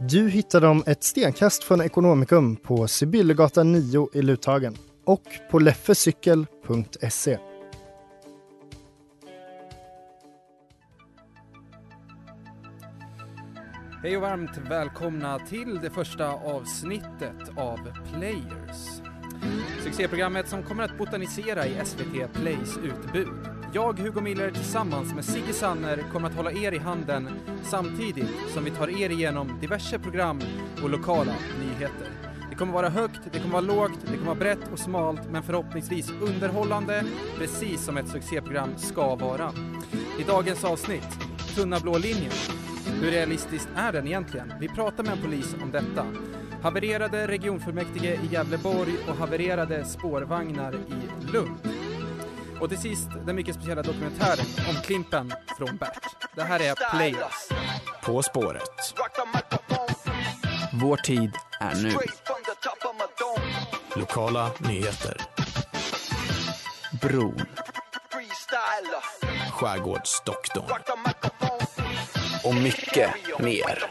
Du hittar dem ett stenkast från Ekonomikum på Sibyllegatan 9 i Luthagen och på leffecykel.se. Hej och varmt välkomna till det första avsnittet av Players. Succéprogrammet som kommer att botanisera i SVT Plays utbud. Jag, Hugo Miller, tillsammans med Sigge Sanner kommer att hålla er i handen samtidigt som vi tar er igenom diverse program och lokala nyheter. Det kommer vara högt, det kommer vara lågt, det kommer vara brett och smalt men förhoppningsvis underhållande, precis som ett succéprogram ska vara. I dagens avsnitt, Tunna blå linjen. Hur realistiskt är den egentligen? Vi pratar med en polis om detta. Havererade regionfullmäktige i Gävleborg och havererade spårvagnar i Lund. Och till sist den mycket speciella dokumentären om Klimpen från Bert. Det här är Players. På spåret. Vår tid är nu. Lokala nyheter. Bron. Skärgårdsdoktorn. Och mycket mer.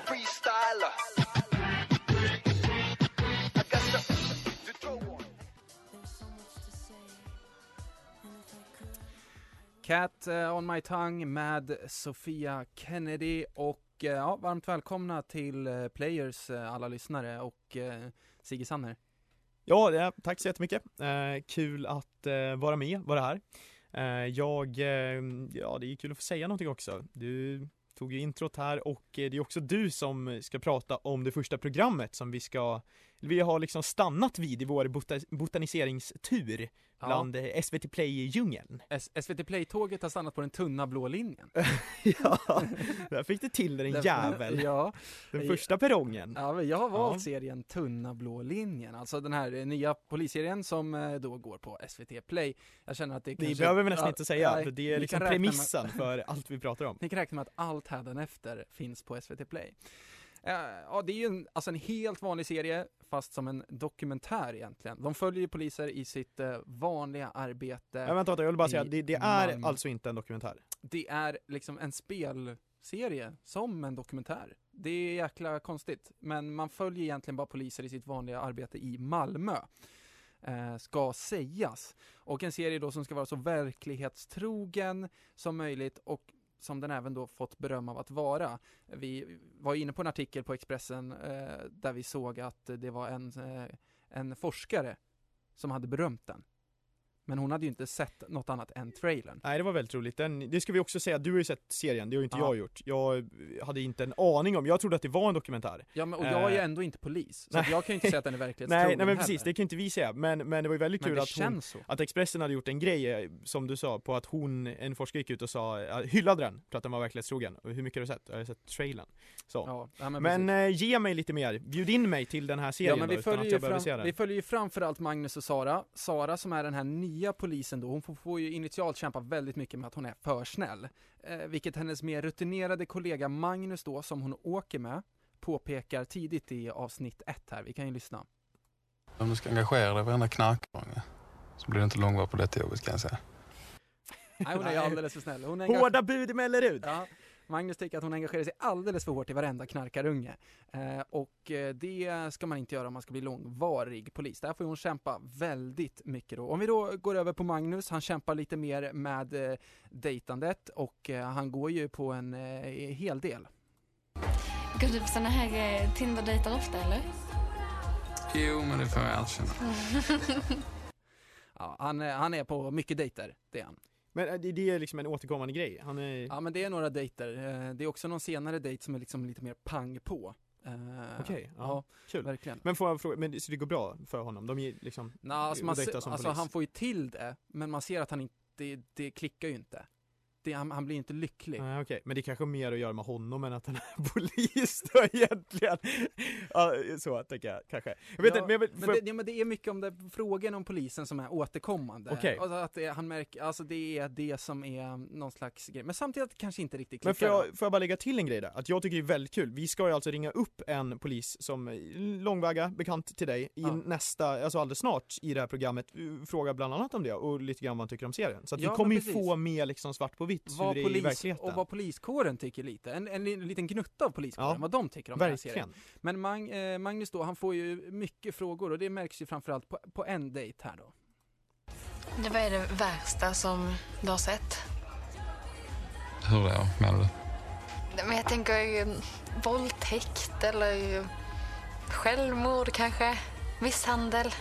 Cat eh, on my tongue med Sofia Kennedy och eh, ja, varmt välkomna till eh, Players alla lyssnare och eh, Sigge Sanner. Ja, ja, tack så jättemycket. Eh, kul att eh, vara med, vara här. Eh, jag, eh, ja det är kul att få säga någonting också. Du tog ju introt här och eh, det är också du som ska prata om det första programmet som vi ska, vi har liksom stannat vid i vår bota, botaniseringstur bland eh, SVT Play-djungeln. SVT Play-tåget har stannat på den tunna blå linjen. ja, där fick du till det din jävel. Ja, Den första perrongen. ja men jag har valt Ja. serien Tunna blå linjen, alltså den här eh, nya polisserien som eh, då går på SVT Play. Jag känner att det Det kanske... behöver vi nästan ja, inte säga, nej, för det är liksom med- premissen för allt vi pratar om. Ni kan räkna med att allt hädanefter finns på SVT Play. Eh, Ja, det är ju en, alltså en helt vanlig serie, fast som en dokumentär egentligen. De följer ju poliser i sitt eh, vanliga arbete. Ja, vänta, vänta, jag vill bara säga, det, det är Malmö. alltså inte en dokumentär. Det är liksom en spelserie som en dokumentär. Det är jäkla konstigt, men man följer egentligen bara poliser i sitt vanliga arbete i Malmö. Eh, ska sägas. Och en serie då som ska vara så verklighetstrogen som möjligt och som den även då fått beröm av att vara. Vi var inne på en artikel på Expressen eh, där vi såg att det var en, eh, en forskare som hade berömt den. Men hon hade ju inte sett något annat än trailern. Nej det var väldigt roligt, Den, det ska vi också säga, du har ju sett serien, det har ju inte Ja. jag gjort. Jag hade inte en aning om, jag trodde att det var en dokumentär. Ja, men, och jag är ju Eh, ändå inte polis, så jag kan ju inte säga att den är verklighetstrogen Nej, nej men precis, heller. det kan inte vi säga, men, men det var ju väldigt Men kul att hon, så. att Expressen hade gjort en grej, eh, som du sa, på att hon, en forskare gick ut och sa, eh, hyllade den, för att den var verklighetstrogen. Och hur mycket har du sett? Jag har sett trailern. Så. Ja, men, men eh, ge mig lite mer, bjud in mig till den här serien ja, men då, vi utan att följer, ju jag behöver se fram, den. vi följer ju framförallt Magnus och Sara. Sara som är den här nya polisen då, hon får, får ju initialt kämpa väldigt mycket med att hon är för snäll. Eh, vilket hennes mer rutinerade kollega Magnus då, som hon åker med, påpekar tidigt i avsnitt ett här. Vi kan ju lyssna. Om du ska engagera dig i varenda knarkunge så blir det inte långvar på detta jobbet kan jag säga. Nej, hon är alldeles för snäll. Hon engagerar- Hårda bud i Mellerud! Ja, Magnus tycker att hon engagerar sig alldeles för hårt i varenda knarkarunge. Eh, och eh, det ska man inte göra om man ska bli långvarig polis. Där får hon kämpa väldigt mycket då. Om vi då går över på Magnus, han kämpar lite mer med eh, dejtandet och eh, han går ju på en eh, hel del. Går du på såna här eh, Tinder-dejter ofta eller? Jo, men det får jag erkänna. Ja, han, är- han är på mycket dejter, det är han. Men eh, det, det är liksom en återkommande grej. Han är... Ja men det är några dejter, Eh, det är också någon senare dejt som är liksom lite mer pang på. Eh, Okej, ja, ja, kul. verkligen. Men får jag fråga, men så det går bra för honom? De är liksom... Nå, alltså man som alltså polis. han får ju till det, men man ser att han inte, det, det klickar ju inte. Det, han, han blir inte lycklig. Nej okej, men det kanske har mer att göra med honom än att han är polis då egentligen. Ja, så tänker jag kanske. Jag vet ja, inte, men jag men, får det, jag... ja, men det är mycket om det, frågan om polisen som är återkommande. Okej. Alltså att det, han märker, alltså det är det som är någon slags grej. Men samtidigt kanske inte riktigt Men klickar. får va? jag, får jag bara lägga till en grej där? Att jag tycker det är väldigt kul. Vi ska ju alltså ringa upp en polis som är långväga bekant till dig i Ja. nästa, alltså alldeles snart i det här programmet. Uh, Fråga bland annat om det och lite grann vad han tycker om serien. Så att vi kommer men ju få med liksom svart på vitt hur vad det är i polis, verkligheten. och vad poliskåren tycker lite. En, en, li- liten gnutta av poliskåren, Ja, vad de tycker om den här serien. Verkligen. Men Mag, eh, Magnus då, han får ju mycket frågor och det märks ju framförallt på, på en dejt här då. Det vad är det värsta som du har sett? Hur då, menar du? Men jag tänker ju våldtäkt eller ju självmord kanske, misshandel.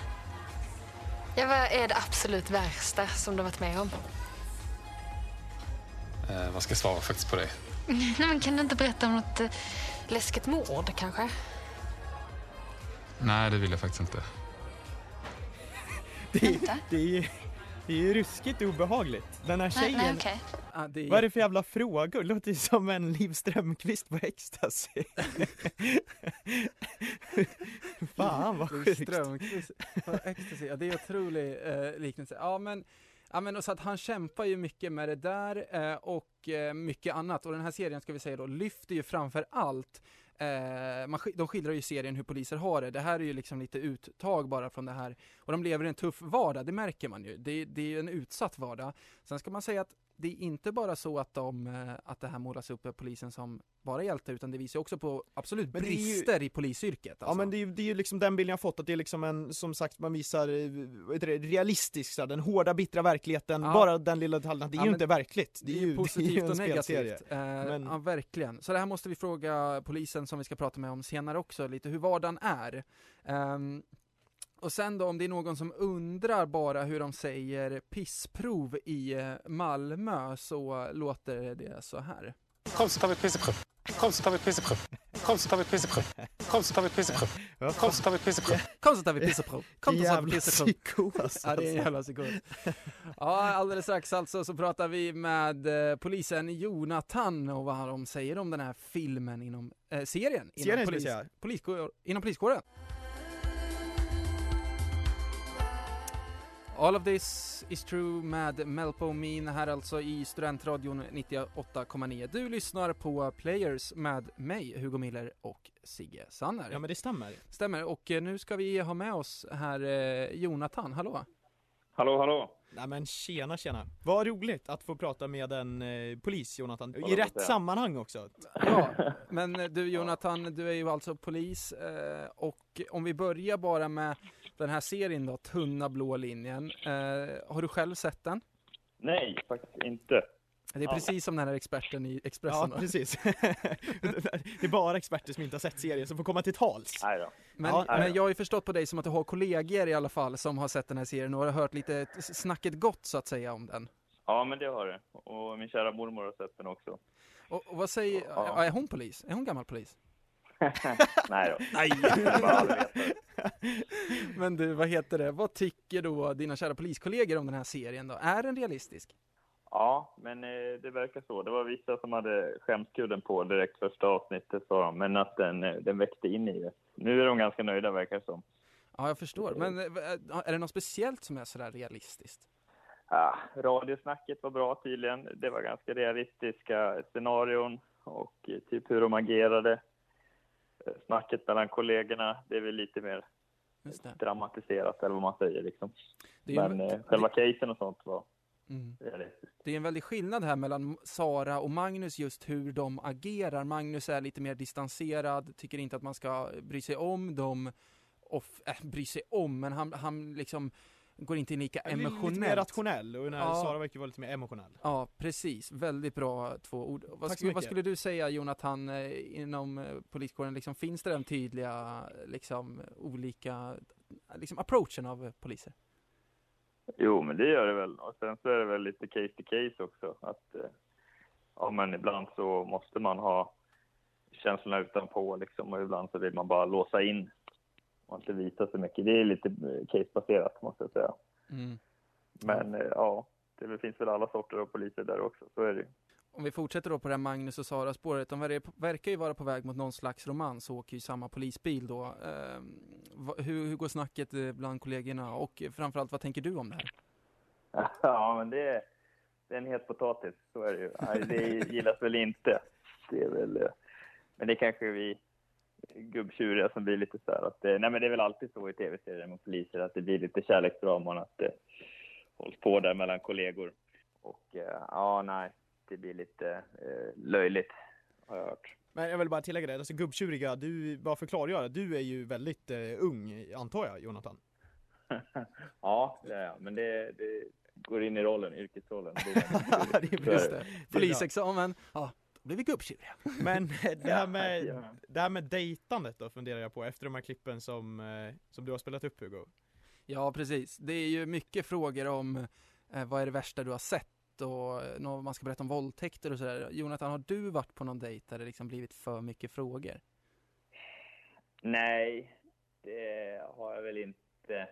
Ja, vad är det absolut värsta som du har varit med om? Eh, vad ska jag svara faktiskt på det? Nej, men kan du inte berätta om något eh, läskigt mord kanske? Nej, det vill jag faktiskt inte. Det är, Inte? det är, det är ju ruskigt obehagligt. Den här Nej, tjejen, nej okej. Ah, det är, vad är det för jävla frågor? Det låter ju som en Liv Strömquist på ecstasy. Fan vad sjukt. Strömquist på ecstasy, ja det är otrolig eh, liknelse. Ja men, ja men så att han kämpar ju mycket med det där eh, och eh, mycket annat och den här serien ska vi säga då lyfter ju framför allt Eh, man, de skildrar ju serien hur poliser har det. Det här är ju liksom lite uttag bara från det här. Och de lever i en tuff vardag, det märker man ju. Det, det är ju en utsatt vardag. Sen ska man säga att det är inte bara så att, de, eh, att det här målas upp av polisen som bara hjälte, utan det visar också på absolut Men det är ju- brister i polisyrket. Alltså. Ja men det är ju det är ju liksom den bilden jag fått, att det är liksom en, som sagt man visar, eh, det, realistisk, så här, den hårda bittra verkligheten, Ja. bara den lilla detaljen, det är Ja, ju inte verkligt. Det är ju det positivt ju en och spelserie. negativt. Eh, Men- Ja, verkligen. Så det här måste vi fråga polisen som vi ska prata med om senare också, lite hur vardagen är. Ehm, och sen då om det är någon som undrar bara hur de säger pissprov i eh, Malmö så låter det så här. Kom så tar vi ett pisseprov. Kom så tar vi ett pisseprov. Kom så tar vi ett pisseprov. Kom så tar vi. Ja, Kom så tar vi ett pisseprov. Kom så tar vi pissprov. Kom så tar vi pissprov. psykos Ja, det är en alltså. jävla psykos. Ja, alldeles strax alltså så pratar vi med eh, polisen Jonathan och vad de säger om den här filmen inom, eh, serien inom, Serien säga. poliskår, inom poliskåren. All of this is true med Melpo Min här alltså i Studentradion 98,9. Du lyssnar på Players med mig, Hugo Miller och Sigge Sanner. Ja men det stämmer. Stämmer, och eh, nu ska vi ha med oss här eh, Jonathan, hallå? Hallå, hallå. Nej men tjena tjena. Vad roligt att få prata med en eh, polis Jonathan, Vad i rätt sammanhang också. Ja, men eh, du Jonathan, du är ju alltså polis eh, och om vi börjar bara med den här serien då, Tunna blå linjen. Eh, har du själv sett den? Nej, faktiskt inte. Det är precis som den här experten i Expressen. Ja precis. det är bara experter som inte har sett serien som får komma till tals. Nej då. Men, Ja, men jag har ju förstått på dig som att du har kollegor i alla fall som har sett den här serien och har hört lite snacket gott så att säga om den. Ja, men det har det. Och min kära mormor har sett den också. Och, och vad säger, ja. är hon polis? Är hon gammal polis? Nej då. Nej! Men du, vad heter det? Vad tycker då dina kära poliskollegor om den här serien då? Är den realistisk? Ja, men eh, det verkar så. Det var vissa som hade skämskudden på direkt första avsnittet sa de, men att den, eh, den väckte in i det. Nu är de ganska nöjda verkar det som. Ja, jag förstår. Men eh, är det något speciellt som är sådär realistiskt? Ja, radiosnacket var bra tydligen. Det var ganska realistiska scenarion och typ hur de agerade. Snacket mellan kollegorna, det är väl lite mer det. dramatiserat eller vad man säger liksom. Det Men en, eh, själva casen och sånt var mm. det är en väldig skillnad här mellan Sara och Magnus just hur de agerar. Magnus är lite mer distanserad, tycker inte att man ska bry sig om dem. Och, äh, bry sig om, men han, han liksom går inte in lika Lite mer emotionellt. rationell och den här Ja. Sara verkar vara lite mer emotionell. Ja, precis. Väldigt bra två ord. Vad, Tack så vad skulle du säga Jonathan, eh, inom eh, poliskåren, liksom, finns det den tydliga, liksom, olika, liksom approachen av poliser? Jo, men det gör det väl. Och sen så är det väl lite case to case också. Att, eh, ja, men ibland så måste man ha känslorna utanpå liksom, och ibland så vill man bara låsa in och inte visa så mycket. Det är lite eh, casebaserat måste jag säga. Mm. Men eh, ja, det finns väl alla sorter av poliser där också, så är det ju. Om vi fortsätter då på det här Magnus och Sara spåret, de ver- verkar ju vara på väg mot någon slags romans och åker ju samma polisbil då. Eh, vad- hur, hur går snacket eh, bland kollegorna och framförallt vad tänker du om det här? Ja, men det är, det är en het potatis, så är det ju. Nej, det gillas väl inte. Det är väl, men det kanske vi gubbtjuriga som blir lite så här att det, nej men det är väl alltid så i tv-serier med poliser att det blir lite kärleksdraman att det hålls på där mellan kollegor. Och eh, ja, nej, det blir lite eh, löjligt har jag hört. Men jag vill bara tillägga det, alltså gubbtjuriga, du, bara för klargöra, du är ju väldigt eh, ung antar jag Jonathan? Ja, det är jag, men det, det går in i rollen, yrkesrollen. Det det är så är just det. det. Polisexamen, ja, blir vi gubbtjuriga. Men eh, det här med, det här med dejtandet då funderar jag på efter de här klippen som, eh, som du har spelat upp Hugo. Ja, precis. Det är ju mycket frågor om eh, vad är det värsta du har sett och eh, nå- man ska berätta om våldtäkter och sådär. Jonathan, har du varit på någon dejt där det liksom blivit för mycket frågor? Nej, det har jag väl inte.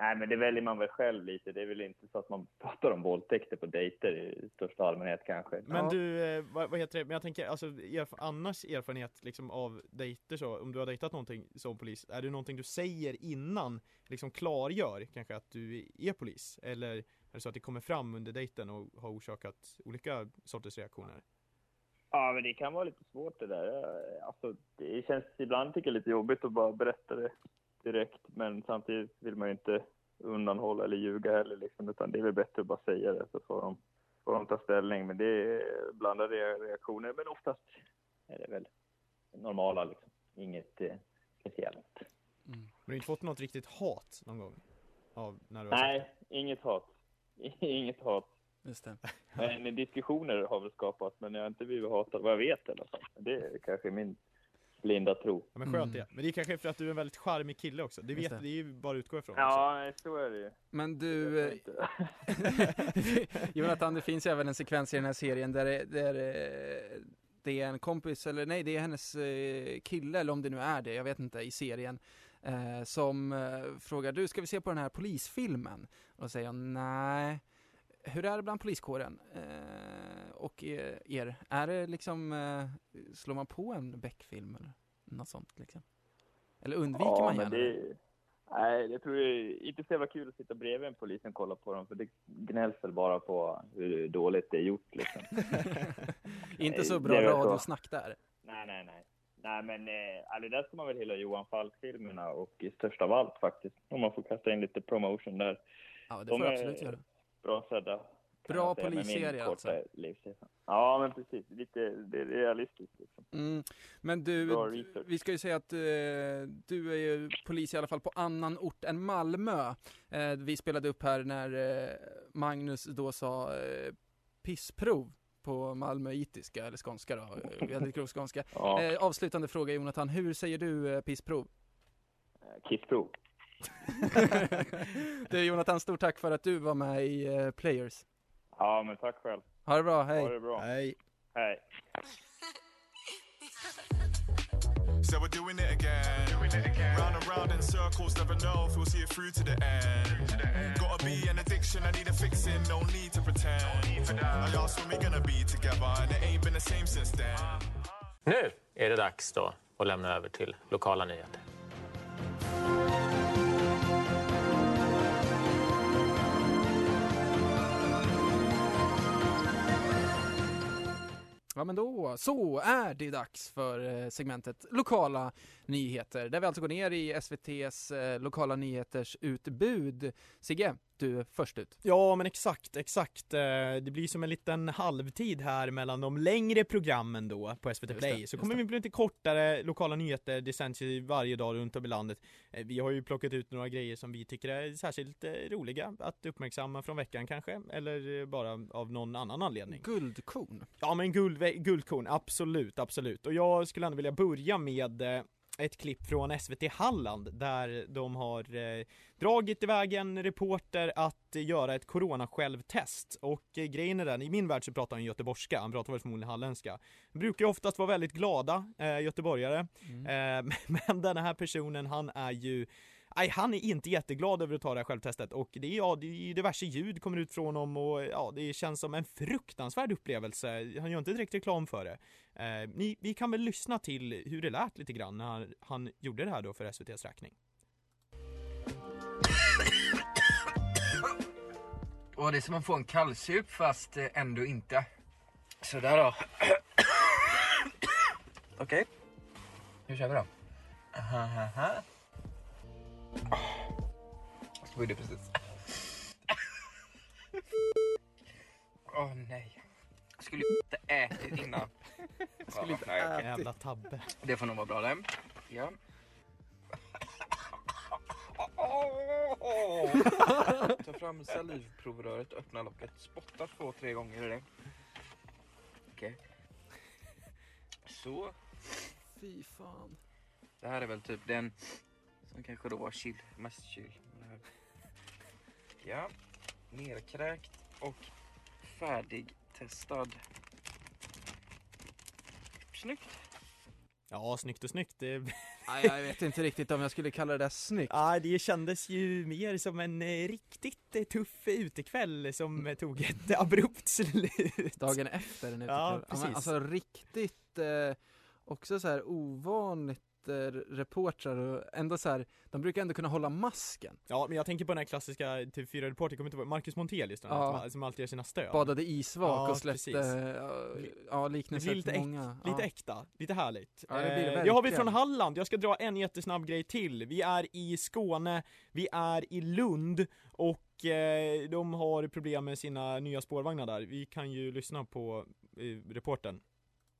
Nej, men det väljer man väl själv lite. Det är väl inte så att man pratar om våldtäkter på dejter i största allmänhet kanske. Men Ja. du, eh, vad, vad heter det, men jag tänker alltså erf annars erfarenhet liksom av dejter så, om du har dejtat någonting som polis, är det någonting du säger innan, liksom klargör kanske att du är polis? Eller är det så att det kommer fram under dejten och har orsakat olika sorters reaktioner? Ja, men det kan vara lite svårt det där. Alltså, det känns ibland tycker jag lite jobbigt att bara berätta det direkt. Men samtidigt vill man ju inte undanhålla eller ljuga heller liksom. Utan det är väl bättre att bara säga det så får de, får de ta ställning. Men det är blandade reaktioner. Men oftast är det väl normala liksom. Inget eh, speciellt. Men du har inte fått något riktigt hat någon gång? Av när du Nej, inget hat. Inget hat. Just det. Men diskussioner har väl skapats, men jag har inte blivit hatad vad jag vet i alla fall. Det är kanske min blinda tro. Ja, men skönt det. Men det är kanske för att du är en väldigt charmig kille också. Det, vet, det. det. är ju bara att utgå ifrån. Ja, nej, så är det ju. Men du, eh, Jonathan, det finns ju även en sekvens i den här serien där, det- där eh, det är en kompis, eller nej, det är hennes eh, kille, eller om det nu är det, jag vet inte, i serien, eh, som eh, frågar, du, ska vi se på den här polisfilmen? Och då säger jag, nej. Hur är det bland poliskåren? Eh, och er, är det liksom, eh, slår man på en Beck-film eller något sånt liksom? Eller undviker ja, man gärna det, Nej, jag tror det inte så jävla kul att sitta bredvid en polis och kolla på dem, för det gnälls väl bara på hur dåligt det är gjort liksom. Inte så bra det radiosnack där. Nej, nej, nej. Nej, men eh, alltså, där ska man väl hylla Johan Falk-filmerna och i största av allt faktiskt. Om man får kasta in lite promotion där. Ja, det De får du är absolut göra. Bra sedda. Bra korta alltså. livserfarenhet. Ja, men precis. Lite det är realistiskt liksom. Mm. Men du, vi ska ju säga att eh, du är ju polis i alla fall på annan ort än Malmö. Eh, vi spelade upp här när eh, Magnus då sa eh, pissprov på malmöitiska, eller skånska då, väldigt grov skånska. Ja. Eh, avslutande fråga Jonathan, hur säger du eh, pissprov? Kissprov. du Jonathan, stort tack för att du var med i eh, Players. Ja, men tack själv. Ha det bra, hej. Ha det bra. Hej. Hej. So we're doing it again. Round and round in circles, never know if we'll see it through to the end. Gotta be an addiction, I need a fixing, no need to pretend. I asked when we're gonna be together, and it ain't been the same since then. Nu är det dags då att lämna över till lokala nyheter. Ja men då, så är det dags för eh, segmentet lokala nyheter, där vi alltså går ner i SVTs eh, lokala nyheters utbud. Sigge, du är först ut. Ja men exakt, exakt. Eh, Det blir som en liten halvtid här mellan de längre programmen då på SVT Just Play. det, så kommer det. vi bli lite kortare lokala nyheter, det sänds ju varje dag runt om i landet. Eh, Vi har ju plockat ut några grejer som vi tycker är särskilt eh, roliga att uppmärksamma från veckan kanske, eller bara av någon annan anledning. Guldkorn. Ja men guld, guldkorn, absolut, absolut. Och jag skulle ändå vilja börja med ett klipp från SVT Halland där de har eh, dragit iväg en reporter att göra ett corona-självtest. Och eh, grejen är den, i min värld så pratar han göteborgska, han pratar väl förmodligen halländska. Brukar ju oftast vara väldigt glada eh, göteborgare. Eh, men den här personen, han är ju Nej, han är inte jätteglad över att ta det här självtestet och det är, ja, det är diverse ljud kommer ut från honom och ja, det känns som en fruktansvärd upplevelse. Han gör inte direkt reklam för det. Eh, ni, vi kan väl lyssna till hur det lät lite grann när han, han gjorde det här då för SVTs räkning. Och det är som att få en kallsup fast eh, ändå inte. Sådär då. Okej. Nu kör vi då. Aha, aha. Jag spydde precis. Åh nej. Jag skulle ju inte ätit innan. Skulle inte nej, okej. ätit. Jävla tabbe. Det får nog vara bra det. Ja. Ta fram salivprovröret, öppna locket, spotta två, tre gånger i det. Okej. Så. Fy fan. Det här är väl typ den som kanske då var chill, mest chill. Ja, nerkräkt och färdigtestad. Snyggt. Ja, snyggt och snyggt. Det... Nej, jag vet inte riktigt om jag skulle kalla det där snyggt. Ja, det kändes ju mer som en eh, riktigt eh, tuff utekväll som eh, tog ett abrupt slut. Dagen efter en Ja, utekväll. men precis. Alltså riktigt, eh, också så här ovanligt reportrar och ändå så här, de brukar ändå kunna hålla masken. Ja, men jag tänker på den här klassiska TV4-reportern, kommer inte ihåg, Marcus Montelius jag, Ja. som, som alltid gör sina stöd. Badade isvak Ja, och släppte, precis. ja, liknelser till äk, många. lite ja. äkta, lite härligt. Ja, det blir det Eh, det har vi från Halland, jag ska dra en jättesnabb grej till. Vi är i Skåne, vi är i Lund och eh, de har problem med sina nya spårvagnar där. Vi kan ju lyssna på eh, reporten.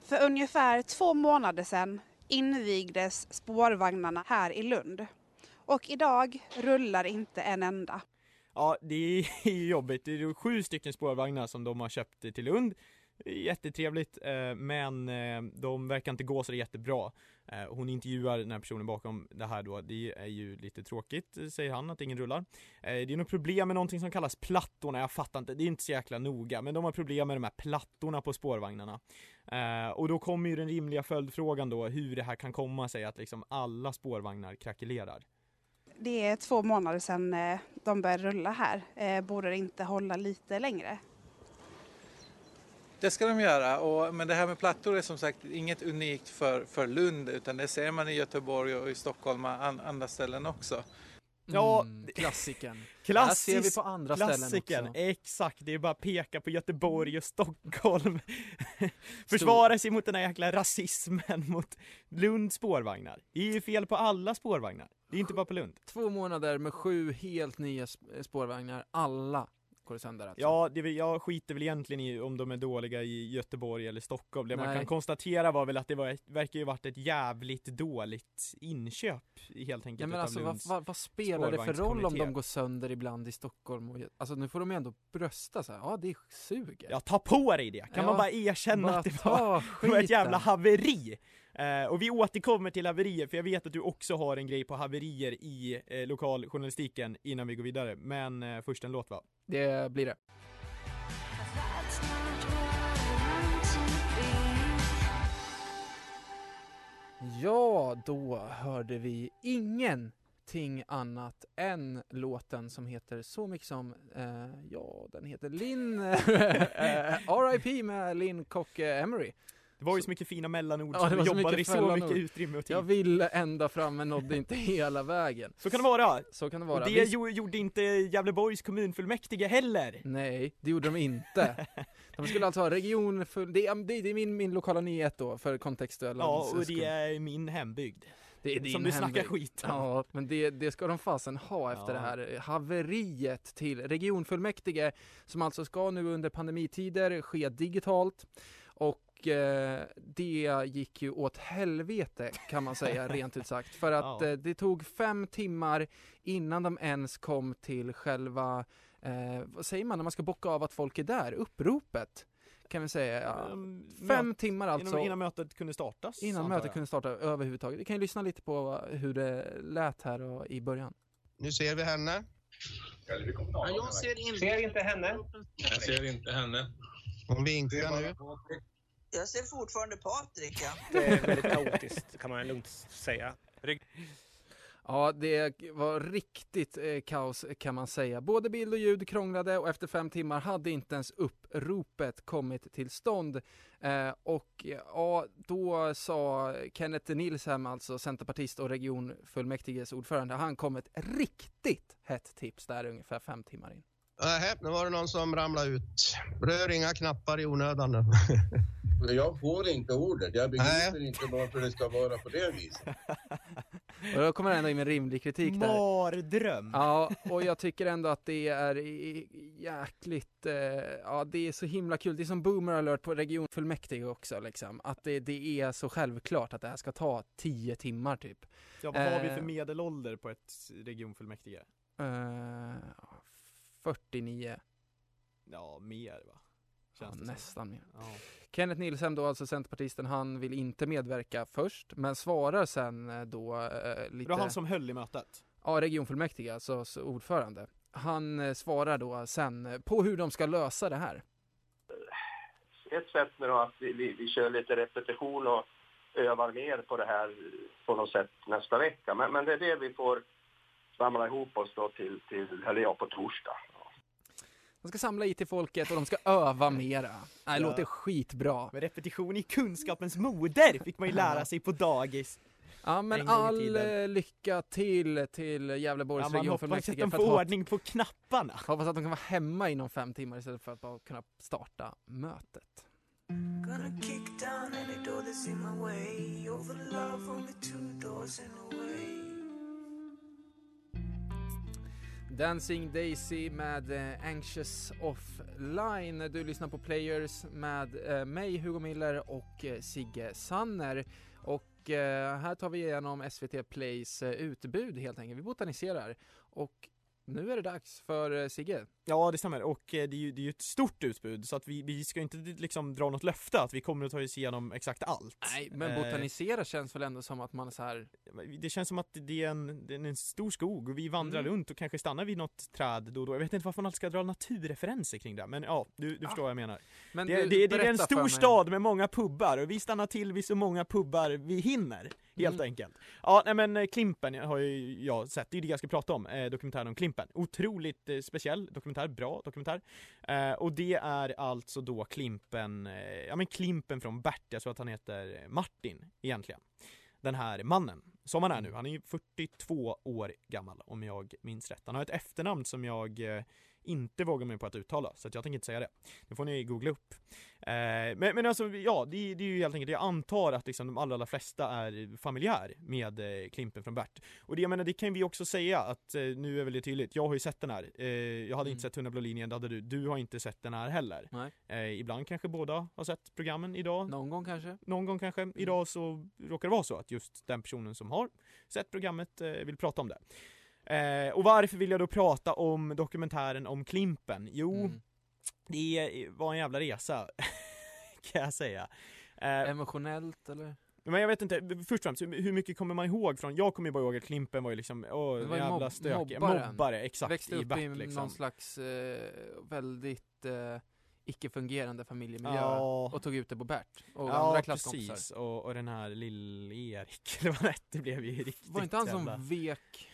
För ungefär två månader sedan invigdes spårvagnarna här i Lund. Och idag rullar inte en enda. Ja, det är jobbigt. Det är sju stycken spårvagnar som de har köpt till Lund. Jättetrevligt, eh, men eh, de verkar inte gå så jättebra. Eh, hon intervjuar den här personen bakom det här då. Det är ju lite tråkigt, säger han, att ingen rullar. Det är något problem med någonting som kallas plattorna. Jag fattar inte, det är inte så jäkla noga, men de har problem med de här plattorna på spårvagnarna. Och då kommer ju den rimliga följdfrågan då, hur det här kan komma sig att liksom alla spårvagnar krackelerar. Det är två månader sedan de började rulla här. Borde det inte hålla lite längre? Det ska de göra, och, men det här med plattor är som sagt inget unikt för, för Lund utan det ser man i Göteborg och i Stockholm och an, andra ställen också. Ja, Mm, klassikern. Klassisk, ser vi på andra ställen klassikern, också. exakt, det är bara att peka på Göteborg och Stockholm. Försvara sig mot den här jäkla rasismen mot Lunds spårvagnar. Det är ju fel på alla spårvagnar, det är inte bara på Lund. Två månader med sju helt nya sp- spårvagnar, alla sönder alltså. Ja, det, jag skiter väl egentligen i om de är dåliga i Göteborg eller Stockholm Det man Nej. kan konstatera var väl att det var verkar ju varit ett jävligt dåligt inköp helt enkelt Ja men alltså vad, vad, vad spelar det för roll om de går sönder ibland i Stockholm och, alltså nu får de ju ändå brösta så här. ja det suger. Ja, ta på dig det! Kan Ja, man bara erkänna bara att det var, var ett jävla haveri? Eh, och vi återkommer till haverier, för jag vet att du också har en grej på haverier i eh, lokaljournalistiken innan vi går vidare. Men eh, först en låt va? Det blir det. Ja, då hörde vi ingenting annat än låten som heter så mycket som, eh, ja den heter Linn, eh, R.I.P. med Linn Kock Emery. Det var ju så mycket fina mellanord Ja, det var så jobbade mycket i så mycket utrymme och tid. Jag ville ända fram men nådde inte hela vägen. Så kan det vara! Så kan det vara. Och det Vi- jo- gjorde inte Gävleborgs kommunfullmäktige heller! Nej, det gjorde de inte. De skulle alltså ha regionfull, det, är- det, är min, min lokala nyhet då för kontextuella Ja, och det är min hembygd. Det är din Som du snackar hemvist. skit om. Ja, men det, det ska de fasen ha efter Ja. det här haveriet till regionfullmäktige som alltså ska nu under pandemitider ske digitalt och eh, det gick ju åt helvete kan man säga rent ut sagt för att eh, det tog fem timmar innan de ens kom till själva eh, vad säger man när man ska bocka av att folk är där, uppropet kan vi säga. Ja. Um, Fem möt- timmar alltså. Innan, innan mötet kunde startas? Innan mötet jag. kunde starta överhuvudtaget. Vi kan ju lyssna lite på hur det lät här och, i början. Nu ser vi henne. Ja, jag ser inte, Ser inte henne. Jag ser inte henne. Hon vinkar nu. Jag ser fortfarande Patrik, ja. Det är väldigt kaotiskt kan man lugnt säga. Ja, det var riktigt eh, kaos kan man säga. Både bild och ljud krånglade och efter fem timmar hade inte ens uppropet kommit till stånd. Eh, och ja, då sa Kenneth Nilshem, alltså centerpartist och regionfullmäktiges ordförande, han kom ett riktigt hett tips där ungefär fem timmar in. Nähä, nu var det någon som ramlade ut. Rör inga knappar i onödan. Jag får inte ordet. Jag begriper inte varför det ska vara på det viset. Och då kommer ändå in med rimlig kritik där. Mardröm! Ja, och jag tycker ändå att det är jäkligt, eh, ja det är så himla kul. Det är som boomer alert på regionfullmäktige också liksom. Att det, det är så självklart att det här ska ta tio timmar typ. Ja, vad har vi Eh, för medelålder på ett regionfullmäktige? Eh, 49. Ja, mer va? Ja, nästan mer. Ja. Kenneth Nilsson då, alltså centerpartisten, han vill inte medverka först, men svarar sen eh, då eh, lite... Det var han som höll i mötet? Ja, regionfullmäktige, alltså så ordförande. Han eh, svarar då sen eh, på hur de ska lösa det här. ett sätt nu då att vi, vi, vi kör lite repetition och övar mer på det här på något sätt nästa vecka. Men, men det är det vi får samla ihop oss då till, till eller ja, på torsdag. De ska samla IT folket och de ska öva mera. Det Ja. låter skitbra. Men repetition i kunskapens moder fick man ju lära sig på dagis. Ja men all lycka till till Gävleborgs Ja, man hoppas regionfullmäktige. att de får ordning på knapparna. Hoppas att de kan vara hemma inom fem timmar istället för att bara kunna starta mötet. Gonna Dancing Daisy med eh, Anxious Offline. Du lyssnar på Players med eh, mig, Hugo Miller och eh, Sigge Sanner. Och eh, här tar vi igenom SVT Plays eh, utbud helt enkelt. Vi botaniserar. Och nu är det dags för eh, Sigge. Ja, det stämmer. Och eh, det är ju, det är ju ett stort utbud, så att vi, vi ska ju inte liksom dra något löfte att vi kommer att ta oss igenom exakt allt. Nej, men Eh, botanisera känns väl ändå som att man är så här. Det känns som att det är en, det är en stor skog och vi vandrar Mm. runt och kanske stannar vid något träd då och då. Jag vet inte varför man alltid ska dra naturreferenser kring det, men ja, du, du förstår vad jag menar. Men det, du, det, det är en stor stad med många pubbar och vi stannar till vid så många pubbar vi hinner, helt Mm. enkelt. Ja, nej men eh, Klimpen har ju jag sett, det är det jag ska prata om, eh, dokumentären om Klimpen. Otroligt eh, speciell dokumentär, bra dokumentär. Eh, och det är alltså då Klimpen, eh, ja men Klimpen från Bert, jag tror att han heter Martin egentligen. Den här mannen, som han är nu, han är ju 42 år gammal om jag minns rätt. Han har ett efternamn som jag eh, inte vågar mig på att uttala, så att jag tänker inte säga det. Det får ni googla upp. Eh, men, men alltså, ja, det, det är ju helt enkelt, jag antar att liksom de allra, allra flesta är familjär med eh, Klimpen från Bert. Och det, jag menar, det kan vi också säga att eh, nu är väl det tydligt, jag har ju sett den här. Eh, jag hade inte sett 100 blå linjen, det hade du. Du har inte sett den här heller. Eh, ibland kanske båda har sett programmen idag. Någon gång kanske. Någon gång kanske. Idag så råkar det vara så att just den personen som har sett programmet eh, vill prata om det. Eh, och varför vill jag då prata om dokumentären om Klimpen? Jo, Mm. det var en jävla resa, kan jag säga. Eh, Emotionellt eller? men jag vet inte, först och främst, hur mycket kommer man ihåg från, jag kommer ju bara ihåg att Klimpen var ju liksom, åh, ju jävla mobb- stökig, mobbaren. mobbare, exakt, Växte i upp Bert i liksom. någon slags eh, väldigt eh, icke-fungerande familjemiljö Ja. och tog ut det på Bert och ja, andra klasskompisar. precis, och, och den här lill-Erik, eller vad det blev ju riktigt Var inte han som jävla- vek,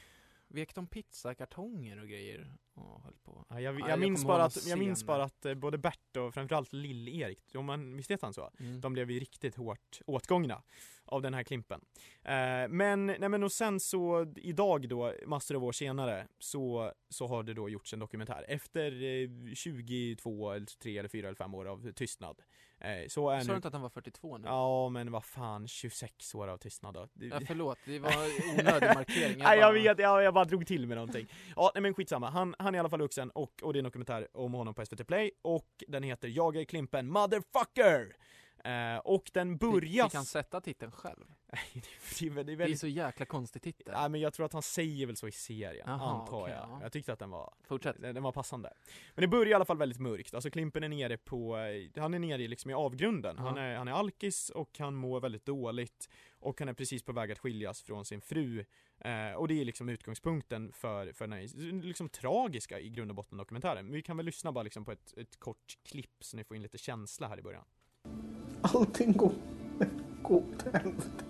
vek de pizzakartonger och grejer och höll på? Ja, jag, Ja, jag, minns bara att, jag minns bara att eh, både Bert och framförallt Lill-Erik, om man, visst heter han så? Mm. De blev ju riktigt hårt åtgångna. av den här Klimpen. Eh, men, nej men och sen så idag då, massor av år senare, så, så har det då gjorts en dokumentär efter eh, 22, eller 3 eller 4 eller 5 år av tystnad. Så är Sa du inte att han var 42 nu? Ja men vad fan, 26 år av tystnad då. Det- Ja, förlåt, det var onödig markering. Jag Nej jag vet, jag, jag bara drog till med någonting. Ja nej, men skitsamma, han, han är i alla fall vuxen och, och det är en dokumentär om honom på SVT Play och den heter Jag är Klimpen motherfucker! Eh, och den börjar... Fick han sätta titeln själv? det, är, väl- det, är väldigt... så jäkla konstig titel. Ja, men jag tror att han säger väl så i serien, Jaha, antar okej, jag. ja. Jag tyckte att den var, Fortsätt. Den, var passande. Men det börjar i alla fall väldigt mörkt, alltså Klimpen är nere på, eh, han är nere i liksom i avgrunden. Han är, han är alkis och han mår väldigt dåligt och han är precis på väg att skiljas från sin fru. Eh, och det är liksom utgångspunkten för, för den här liksom tragiska i grund och botten dokumentären. Vi kan väl lyssna bara liksom på ett, ett kort klipp så ni får in lite känsla här i början. Allting går, går åt helvete.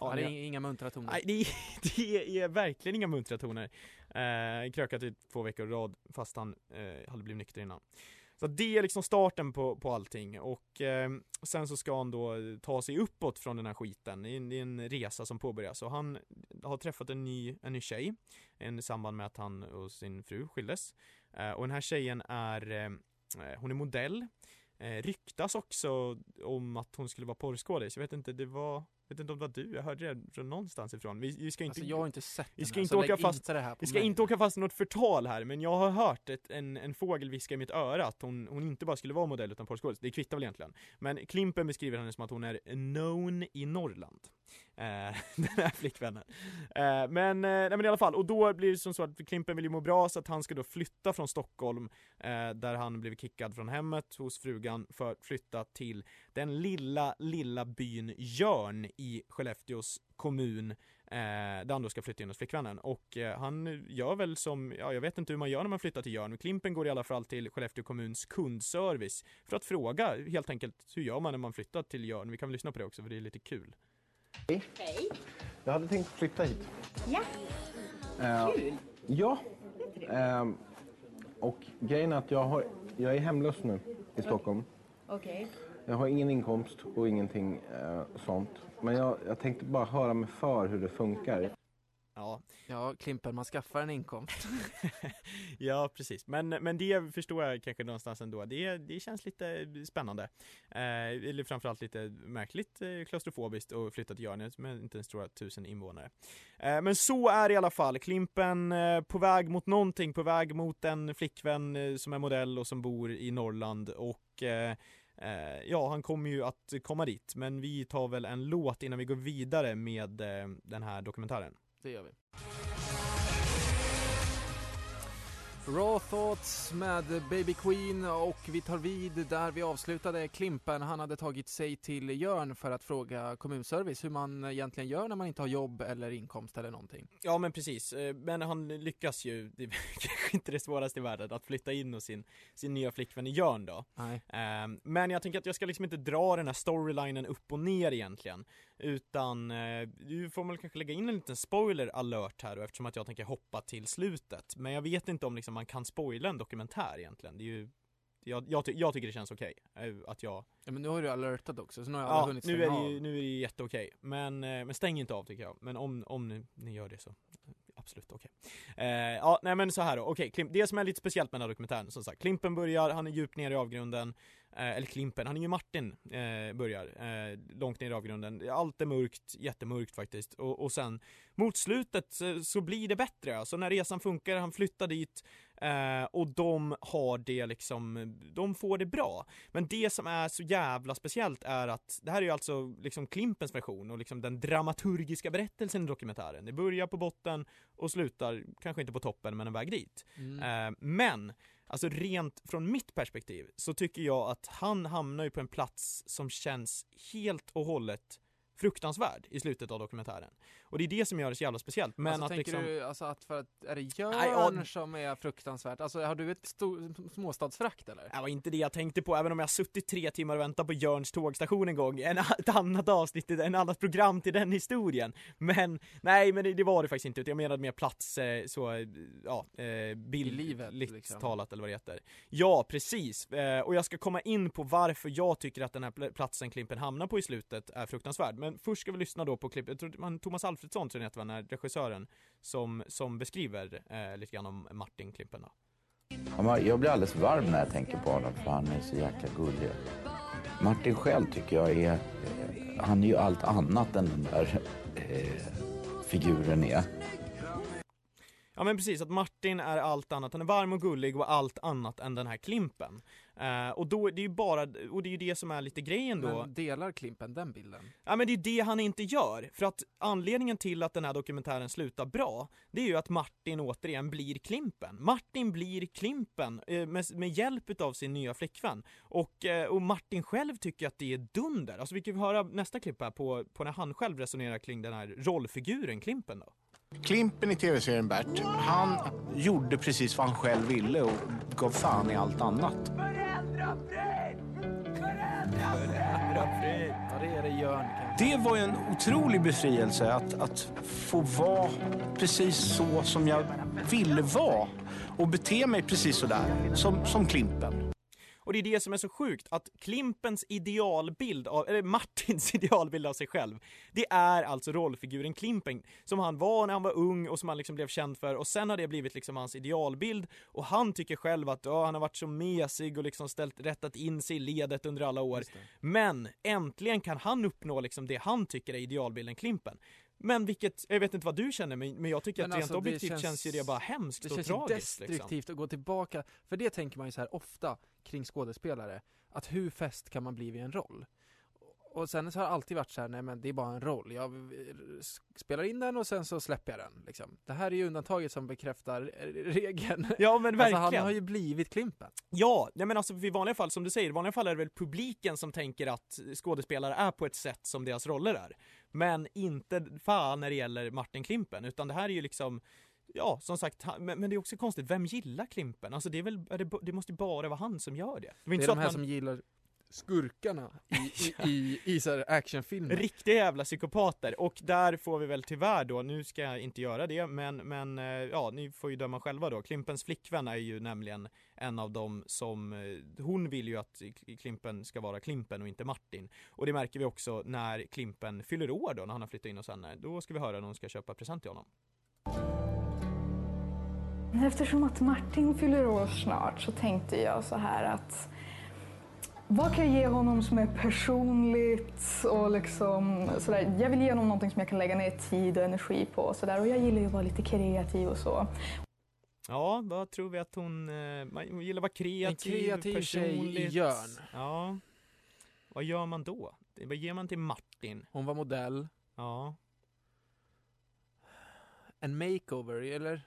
Ja, det är inga muntra toner. Nej, det är, det är verkligen inga muntra toner. Eh, krökat i två veckor i rad fast han eh, hade blivit nykter innan. Så det är liksom starten på, på allting och eh, sen så ska han då ta sig uppåt från den här skiten. Det är en, det är en resa som påbörjas och han har träffat en ny, en ny tjej i samband med att han och sin fru skildes. Eh, och den här tjejen är, eh, eh, hon är modell. Eh, ryktas också om att hon skulle vara porrskådis. Jag vet inte, det var vet inte om det var du, jag hörde det från någonstans ifrån. Vi, vi ska inte, Alltså jag har inte sett vi ska här, inte åka fast, inte det här på vi ska mig. inte åka fast i något förtal här, men jag har hört ett, en, en fågel viska i mitt öra att hon, hon inte bara skulle vara modell utan porrskådis. Det kvittar väl egentligen. Men Klimpen beskriver henne som att hon är known i Norrland. Eh, den här flickvännen. Eh, men, eh, nej, men i alla fall, och då blir det som så att Klimpen vill ju må bra så att han ska då flytta från Stockholm eh, där han blivit kickad från hemmet hos frugan för att flytta till den lilla, lilla byn Jörn i Skellefteås kommun eh, där han då ska flytta in hos flickvännen och eh, han gör väl som, ja jag vet inte hur man gör när man flyttar till Jörn, men Klimpen går i alla fall till Skellefteå kommuns kundservice för att fråga helt enkelt hur gör man när man flyttar till Jörn? Vi kan väl lyssna på det också för det är lite kul. Hej. Jag hade tänkt flytta hit. Ja. Eh, Kul. Ja. Ehm, och grejen är att jag, har, jag är hemlös nu i Stockholm. Okej. Jag har ingen inkomst och ingenting eh, sånt. Men jag, jag tänkte bara höra mig för hur det funkar. Ja. Ja, Klimpen, man skaffar en inkomst. ja, precis. Men, men det förstår jag kanske någonstans ändå. Det, det känns lite spännande. Eh, eller framförallt lite märkligt eh, klaustrofobiskt att flytta till Jörn med inte ens jag tusen invånare. Eh, men så är det i alla fall. Klimpen eh, på väg mot någonting, på väg mot en flickvän eh, som är modell och som bor i Norrland och eh, Eh, ja, han kommer ju att komma dit, men vi tar väl en låt innan vi går vidare med den här dokumentären. Det gör vi. Raw Thoughts med Baby Queen och vi tar vid där vi avslutade Klimpen. Han hade tagit sig till Jörn för att fråga kommunservice hur man egentligen gör när man inte har jobb eller inkomst eller någonting. Ja men precis, Eh, men han lyckas ju, det är kanske inte det svåraste i världen, att flytta in hos sin, sin nya flickvän i Jörn då. Nej. Ehm, Men jag tänker att jag ska liksom inte dra den här storylinen upp och ner egentligen. Utan, eh, du får väl kanske lägga in en liten spoiler alert här då, eftersom att jag tänker hoppa till slutet. Men jag vet inte om liksom man kan spoila en dokumentär egentligen. Det är ju, jag, jag, ty- jag tycker det känns okej, eh, att jag Ja men nu har du alertat också så nu har alla Ja, hunnit nu är det ju, nu är det ju jätteokej. Men, eh, men stäng inte av tycker jag. Men om, om ni, ni gör det så, eh, absolut okej. Eh, ja, nej men så här då, okej, det som är lite speciellt med den här dokumentären, som sagt, Klimpen börjar, han är djupt ner i avgrunden, Eh, eller Klimpen, han är ju Martin, eh, börjar, eh, långt ner i avgrunden. Allt är mörkt, jättemörkt faktiskt. Och, och sen mot slutet så, så blir det bättre, alltså när resan funkar, han flyttar dit, Eh, och de har det liksom, de får det bra. Men det som är så jävla speciellt är att det här är ju alltså liksom Klimpens version och liksom den dramaturgiska berättelsen i dokumentären. Det börjar på botten och slutar, kanske inte på toppen, men en väg dit. Mm. Eh, men, alltså rent från mitt perspektiv så tycker jag att han hamnar ju på en plats som känns helt och hållet fruktansvärd i slutet av dokumentären. Och det är det som gör det så jävla speciellt. Men alltså, att tänker liksom... du alltså att för att, är det Nej, Jörn som är fruktansvärt? Alltså har du ett småstadsfrakt eller? Det var inte det jag tänkte på, även om jag har suttit tre timmar och väntat på Jörns tågstation en gång, en, ett annat avsnitt, en annat program till den historien. Men, nej men det, det var det faktiskt inte, utan jag menade mer plats, eh, så, ja, eh, bildligt liksom. talat eller vad det heter. Ja, precis. Eh, och jag ska komma in på varför jag tycker att den här pl- platsen Klimpen hamnar på i slutet är fruktansvärd. Men först ska vi lyssna då på klippet, jag tror man, Thomas Alfredsson tror jag det var, den här regissören, som, som beskriver eh, lite grann om Martin Klimpen då. Jag blir alldeles varm när jag tänker på honom för han är så jäkla gullig. Martin själv tycker jag är, eh, han är ju allt annat än den där eh, figuren är. Ja men precis, att Martin är allt annat, han är varm och gullig och allt annat än den här Klimpen. Eh, och då, det är ju bara, och det är ju det som är lite grejen då. Men delar Klimpen den bilden? Ja men det är det han inte gör, för att anledningen till att den här dokumentären slutar bra, det är ju att Martin återigen blir Klimpen. Martin blir Klimpen eh, med, med hjälp utav sin nya flickvän. Och, eh, och Martin själv tycker att det är dunder. Alltså vi kan höra nästa klipp här på, på när han själv resonerar kring den här rollfiguren Klimpen då. Klimpen i tv-serien Bert, han gjorde precis vad han själv ville och gav fan i allt annat. Ja det är det Jörn Det var ju en otrolig befrielse att, att få vara precis så som jag ville vara och bete mig precis så där som, som Klimpen. Och det är det som är så sjukt, att Klimpens idealbild av, eller Martins idealbild av sig själv, det är alltså rollfiguren Klimpen, som han var när han var ung och som han liksom blev känd för och sen har det blivit liksom hans idealbild och han tycker själv att ja, han har varit så mesig och liksom ställt, rättat in sig i ledet under alla år. Men äntligen kan han uppnå liksom det han tycker är idealbilden Klimpen. Men vilket, jag vet inte vad du känner men, men jag tycker Men att rent alltså, det objektivt känns, ju det bara hemskt Det och känns ju tragiskt destruktivt liksom. att gå tillbaka, för det tänker man ju så här ofta kring skådespelare, att hur fäst kan man bli vid en roll? Och sen så har det alltid varit så här, nej men det är bara en roll, jag spelar in den och sen så släpper jag den liksom. Det här är ju undantaget som bekräftar eh, regeln. Ja men verkligen. Alltså han har ju blivit Klimpen. Ja, nej men alltså i vanliga fall, som du säger, i vanliga fall är det väl publiken som tänker att skådespelare är på ett sätt som deras roller är. Men inte fan när det gäller Martin Klimpen, utan det här är ju liksom Ja, som sagt, men, det är också konstigt, vem gillar Klimpen? Alltså det är väl, det, måste ju bara vara han som gör det. Det, Det inte är så de här man- som gillar skurkarna i, i, i, i så här actionfilmer. Riktiga jävla psykopater och där får vi väl tyvärr då, nu ska jag inte göra det men, men eh, ja, ni får ju döma själva då. Klimpens flickvän är ju nämligen en av dem som, eh, hon vill ju att Klimpen ska vara Klimpen och inte Martin. Och det märker vi också när Klimpen fyller år då, när han har flyttat in hos henne. Då ska vi höra när hon ska köpa present till honom. Eftersom att Martin fyller år snart så tänkte jag så här att vad kan jag ge honom som är personligt och liksom sådär. Jag vill ge honom någonting som jag kan lägga ner tid och energi på och sådär. Och jag gillar ju att vara lite kreativ och så. Ja, vad tror vi att hon, eh, man- hon gillar att vara kreativ, kreativ tjej i personligt. Jörn. Ja. Vad gör man då? Vad ger man till Martin? Hon var modell. Ja. En makeover, eller?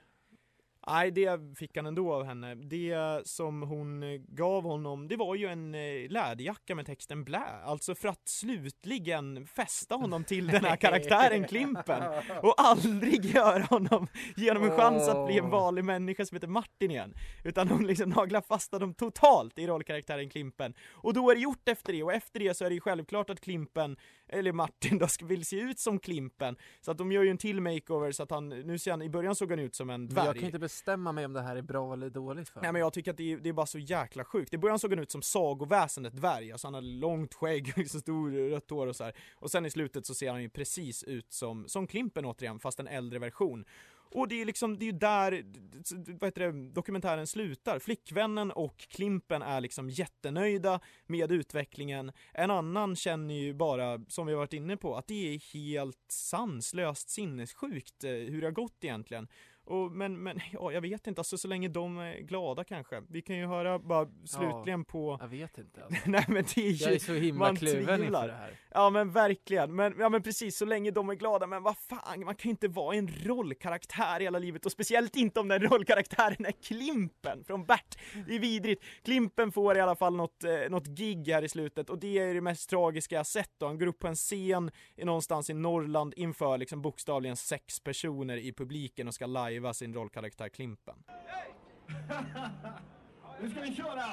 Nej, det fick han ändå av henne. Det som hon eh, gav honom, det var ju en eh, läderjacka med texten blä. Alltså för att slutligen fästa honom till den här karaktären Klimpen. Och aldrig göra honom, ge honom en chans att bli en vanlig människa som heter Martin igen. Utan hon liksom naglar fast honom totalt i rollkaraktären Klimpen. Och då är det gjort efter det, och efter det så är det ju självklart att Klimpen, eller Martin då, vill se ut som Klimpen. Så att de gör ju en till makeover så att han, nu ser han, i början såg han ut som en dvärg. jag kan inte bestämma mig om det här är bra eller dåligt för Nej men jag tycker att det är, det är bara så jäkla sjukt. I början såg han ut som sagoväsendet dvärg, alltså han hade långt skägg, liksom stor rött hår och så här. Och sen i slutet så ser han ju precis ut som, som Klimpen återigen, fast en äldre version. Och det är liksom, det är ju där, vad heter det, dokumentären slutar. Flickvännen och Klimpen är liksom jättenöjda med utvecklingen. En annan känner ju bara, som vi har varit inne på, att det är helt sanslöst sinnessjukt eh, hur det har gått egentligen. Och, men, men ja, jag vet inte, alltså så länge de är glada kanske. Vi kan ju höra bara slutligen på... Jag vet inte alltså. Nej men det är ju... Jag är så himla kluven inför det här. Ja men verkligen, men, ja men precis, så länge de är glada, men vad fan, man kan ju inte vara en rollkaraktär hela livet och speciellt inte om den rollkaraktären är Klimpen från Bert. Det är vidrigt. Klimpen får i alla fall något, eh, något gig här i slutet och det är det mest tragiska jag sett då. Han går upp på en scen i någonstans i Norrland inför liksom bokstavligen sex personer i publiken och ska lajva sin rollkaraktär Klimpen. Nu ska vi köra!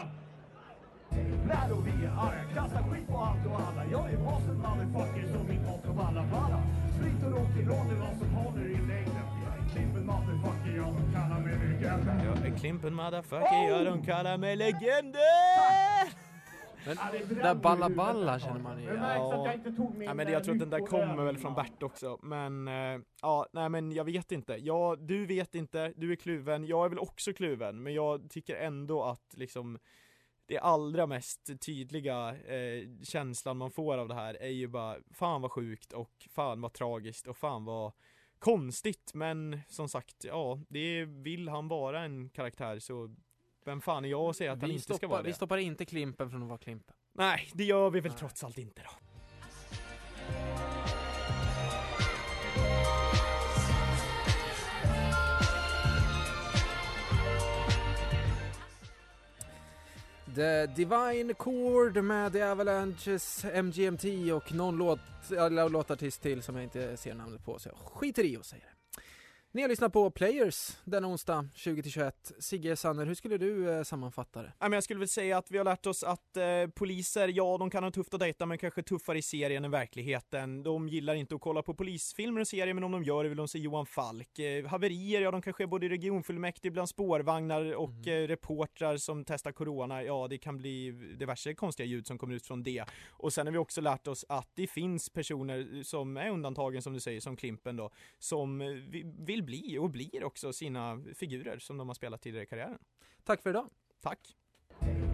När och vi är arga, kastar skit på allt och alla Jag är bossen motherfucker som min motto balla balla Sprit och rock'n'roll är vad som håller i längden Jag är Klimpen motherfucker, ja de kallar mig legenden Jag är Klimpen motherfucker, ja de kallar mig legenden! Men där balla balla känner man ju. Min Ja, men jag tror att den där nyckel kommer väl från Bert också, men eh, ja, nej men jag vet inte. Ja, du vet inte, du är kluven, jag är väl också kluven, men jag tycker ändå att liksom det allra mest tydliga eh, känslan man får av det här är ju bara fan vad sjukt och fan vad tragiskt och fan vad konstigt. Men som sagt, ja, det vill han vara en karaktär så vem fan är jag att säga att han Vi inte ska stoppar, vara det? vi stoppar inte Klimpen från att vara Klimpen. Nej, det gör vi väl trots allt inte då. The Divine Chord med The Avalanches, MGMT och någon låt, eller låtartist till som jag inte ser namnet på så jag skiter i och säger det. Ni har lyssnat på Players denna onsdag 20-21. Sigge Sanner, hur skulle du eh, sammanfatta det? Ja, men jag skulle väl säga att vi har lärt oss att eh, poliser, ja de kan ha tufft att dejta men kanske tuffare i serien än verkligheten. De gillar inte att kolla på polisfilmer och serier men om de gör det vill de se Johan Falk. Eh, haverier, ja de kanske är både i regionfullmäktige, bland spårvagnar och eh, reportrar som testar corona. Ja det kan bli diverse konstiga ljud som kommer ut från det. Och sen har vi också lärt oss att det finns personer som är undantagen som du säger, som Klimpen då, som eh, vi- vill bli och blir också sina figurer som de har spelat tidigare i karriären. Tack för idag. Tack.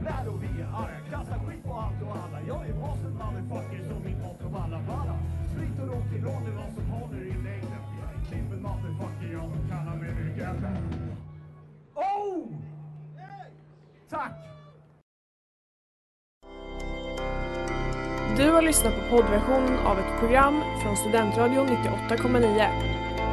När och vi är arga, kastar skit på allt och alla Jag är bossen motherfucker som min motto balla balla Sprit och rock'n'roll är vad som håller i längden Jag är Klimpen motherfucker, ja de kallar mig legenden Oh! Tack! Du har lyssnat på poddversion av ett program från Studentradion 98,9.